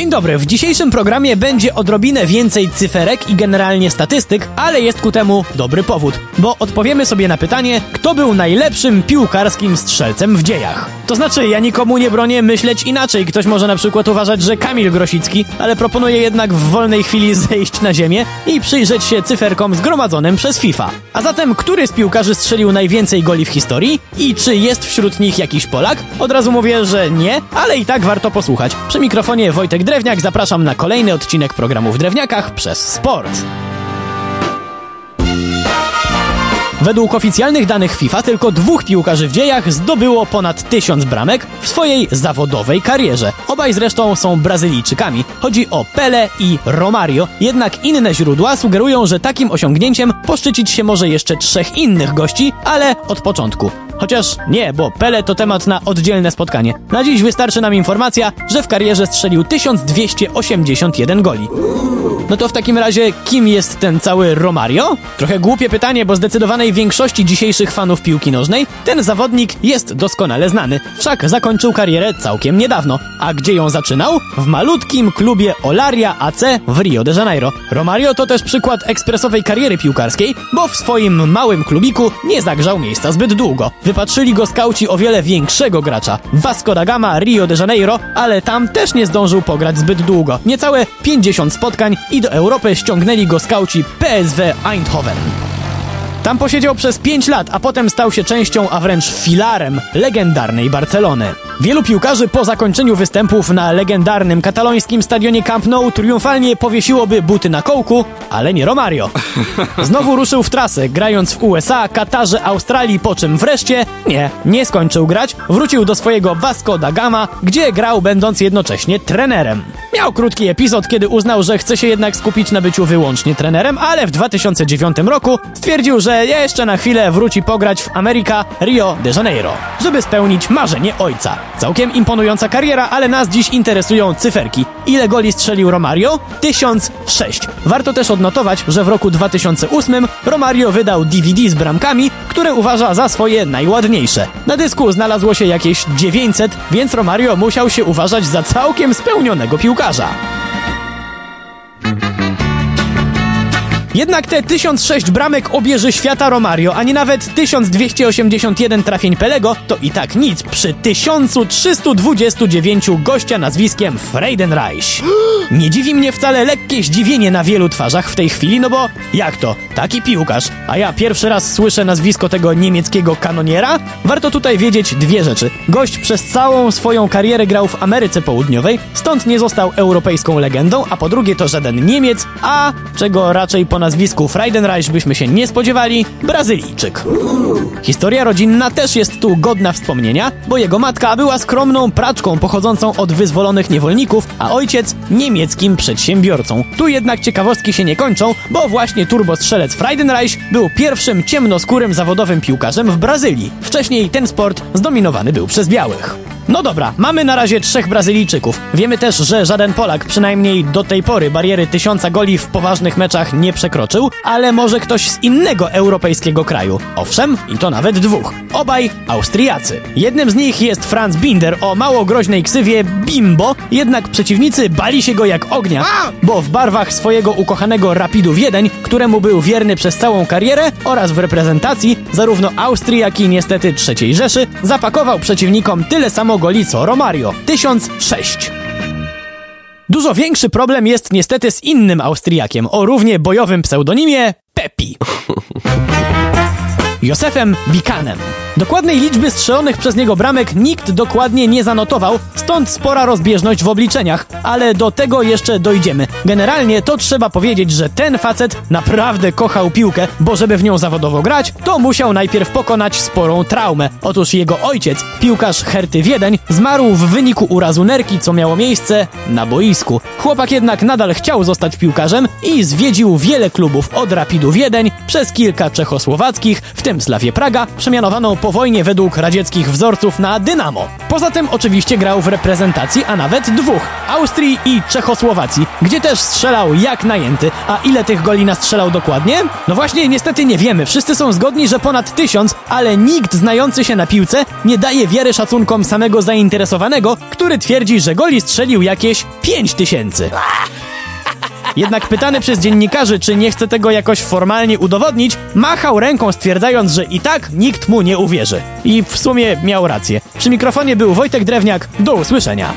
Dzień dobry, w dzisiejszym programie będzie odrobinę więcej cyferek i generalnie statystyk, ale jest ku temu dobry powód, bo odpowiemy sobie na pytanie, kto był najlepszym piłkarskim strzelcem w dziejach. To znaczy, ja nikomu nie bronię myśleć inaczej. Ktoś może na przykład uważać, że Kamil Grosicki, ale proponuję jednak w wolnej chwili zejść na ziemię i przyjrzeć się cyferkom zgromadzonym przez FIFA. A zatem, który z piłkarzy strzelił najwięcej goli w historii i czy jest wśród nich jakiś Polak? Od razu mówię, że nie, ale i tak warto posłuchać. Przy mikrofonie Wojtek Drewniak zapraszam na kolejny odcinek programu w Drewniakach przez Sport. Według oficjalnych danych FIFA tylko dwóch piłkarzy w dziejach zdobyło ponad tysiąc bramek w swojej zawodowej karierze. Obaj zresztą są Brazylijczykami. Chodzi o Pele i Romario, jednak inne źródła sugerują, że takim osiągnięciem poszczycić się może jeszcze trzech innych gości, ale od początku. Chociaż nie, bo Pele to temat na oddzielne spotkanie. Na dziś wystarczy nam informacja, że w karierze strzelił 1281 goli. No to w takim razie, kim jest ten cały Romario? Trochę głupie pytanie, bo zdecydowanej większości dzisiejszych fanów piłki nożnej ten zawodnik jest doskonale znany. Wszak zakończył karierę całkiem niedawno. A gdzie ją zaczynał? W malutkim klubie Olaria AC w Rio de Janeiro. Romario to też przykład ekspresowej kariery piłkarskiej, bo w swoim małym klubiku nie zagrzał miejsca zbyt długo. Wypatrzyli go skauci o wiele większego gracza. Vasco da Gama, Rio de Janeiro, ale tam też nie zdążył pograć zbyt długo. Niecałe 50 spotkań i do Europy ściągnęli go skauci PSW Eindhoven. Tam posiedział przez 5 lat, a potem stał się częścią, a wręcz filarem legendarnej Barcelony. Wielu piłkarzy po zakończeniu występów na legendarnym katalońskim stadionie Camp Nou triumfalnie powiesiłoby buty na kołku, ale nie Romario. Znowu ruszył w trasę, grając w USA, Katarze, Australii, po czym wreszcie, nie, nie skończył grać, wrócił do swojego Vasco da Gama, gdzie grał będąc jednocześnie trenerem. Miał krótki epizod, kiedy uznał, że chce się jednak skupić na byciu wyłącznie trenerem, ale w 2009 roku stwierdził, że jeszcze na chwilę wróci pograć w Ameryka Rio de Janeiro, żeby spełnić marzenie ojca. Całkiem imponująca kariera, ale nas dziś interesują cyferki. Ile goli strzelił Romario? 1006. Warto też odnotować, że w roku 2008 Romario wydał DVD z bramkami, które uważa za swoje najładniejsze. Na dysku znalazło się jakieś 900, więc Romario musiał się uważać za całkiem spełnionego piłkarza. Jednak te 1006 bramek obierze świata Romario, ani nawet 1281 trafień Pelego to i tak nic przy 1329 gościa nazwiskiem Freidenreich. Nie dziwi mnie wcale lekkie zdziwienie na wielu twarzach w tej chwili, no bo jak to? Taki piłkarz, a ja pierwszy raz słyszę nazwisko tego niemieckiego kanoniera? Warto tutaj wiedzieć dwie rzeczy. Gość przez całą swoją karierę grał w Ameryce Południowej, stąd nie został europejską legendą, a po drugie to żaden Niemiec, a czego raczej po nazwisku Freidenreich byśmy się nie spodziewali, Brazylijczyk. Historia rodzinna też jest tu godna wspomnienia, bo jego matka była skromną praczką pochodzącą od wyzwolonych niewolników, a ojciec niemieckim przedsiębiorcą. Tu jednak ciekawostki się nie kończą, bo właśnie turbostrzelec Freidenreich był pierwszym ciemnoskórym zawodowym piłkarzem w Brazylii. Wcześniej ten sport zdominowany był przez białych. No dobra, mamy na razie trzech Brazylijczyków. Wiemy też, że żaden Polak, przynajmniej do tej pory, bariery tysiąca goli w poważnych meczach nie przekroczył, ale może ktoś z innego europejskiego kraju. Owszem, i to nawet dwóch. Obaj Austriacy. Jednym z nich jest Franz Binder o mało groźnej ksywie Bimbo, jednak przeciwnicy bali się go jak ognia, bo w barwach swojego ukochanego Rapidu Wiedeń, któremu był wierny przez całą karierę oraz w reprezentacji zarówno Austrii, jak i niestety III Rzeszy, zapakował przeciwnikom tyle samo goli co Romario 1006. Dużo większy problem jest niestety z innym Austriakiem o równie bojowym pseudonimie Pepi. Józefem Bikanem. Dokładnej liczby strzelonych przez niego bramek nikt dokładnie nie zanotował, stąd spora rozbieżność w obliczeniach, ale do tego jeszcze dojdziemy. Generalnie to trzeba powiedzieć, że ten facet naprawdę kochał piłkę, bo żeby w nią zawodowo grać, to musiał najpierw pokonać sporą traumę. Otóż jego ojciec, piłkarz Herty Wiedeń, zmarł w wyniku urazu nerki, co miało miejsce na boisku. Chłopak jednak nadal chciał zostać piłkarzem i zwiedził wiele klubów od Rapidu Wiedeń przez kilka czechosłowackich, w tym tym Slawie Praga, przemianowaną po wojnie według radzieckich wzorców na Dynamo. Poza tym oczywiście grał w reprezentacji, a nawet dwóch, Austrii i Czechosłowacji, gdzie też strzelał jak najęty. A ile tych goli nastrzelał dokładnie? No właśnie, niestety nie wiemy. Wszyscy są zgodni, że ponad tysiąc, ale nikt znający się na piłce nie daje wiary szacunkom samego zainteresowanego, który twierdzi, że goli strzelił jakieś pięć tysięcy. Jednak pytany przez dziennikarzy, czy nie chce tego jakoś formalnie udowodnić, machał ręką stwierdzając, że i tak nikt mu nie uwierzy. I w sumie miał rację. Przy mikrofonie był Wojtek Drewniak. Do usłyszenia.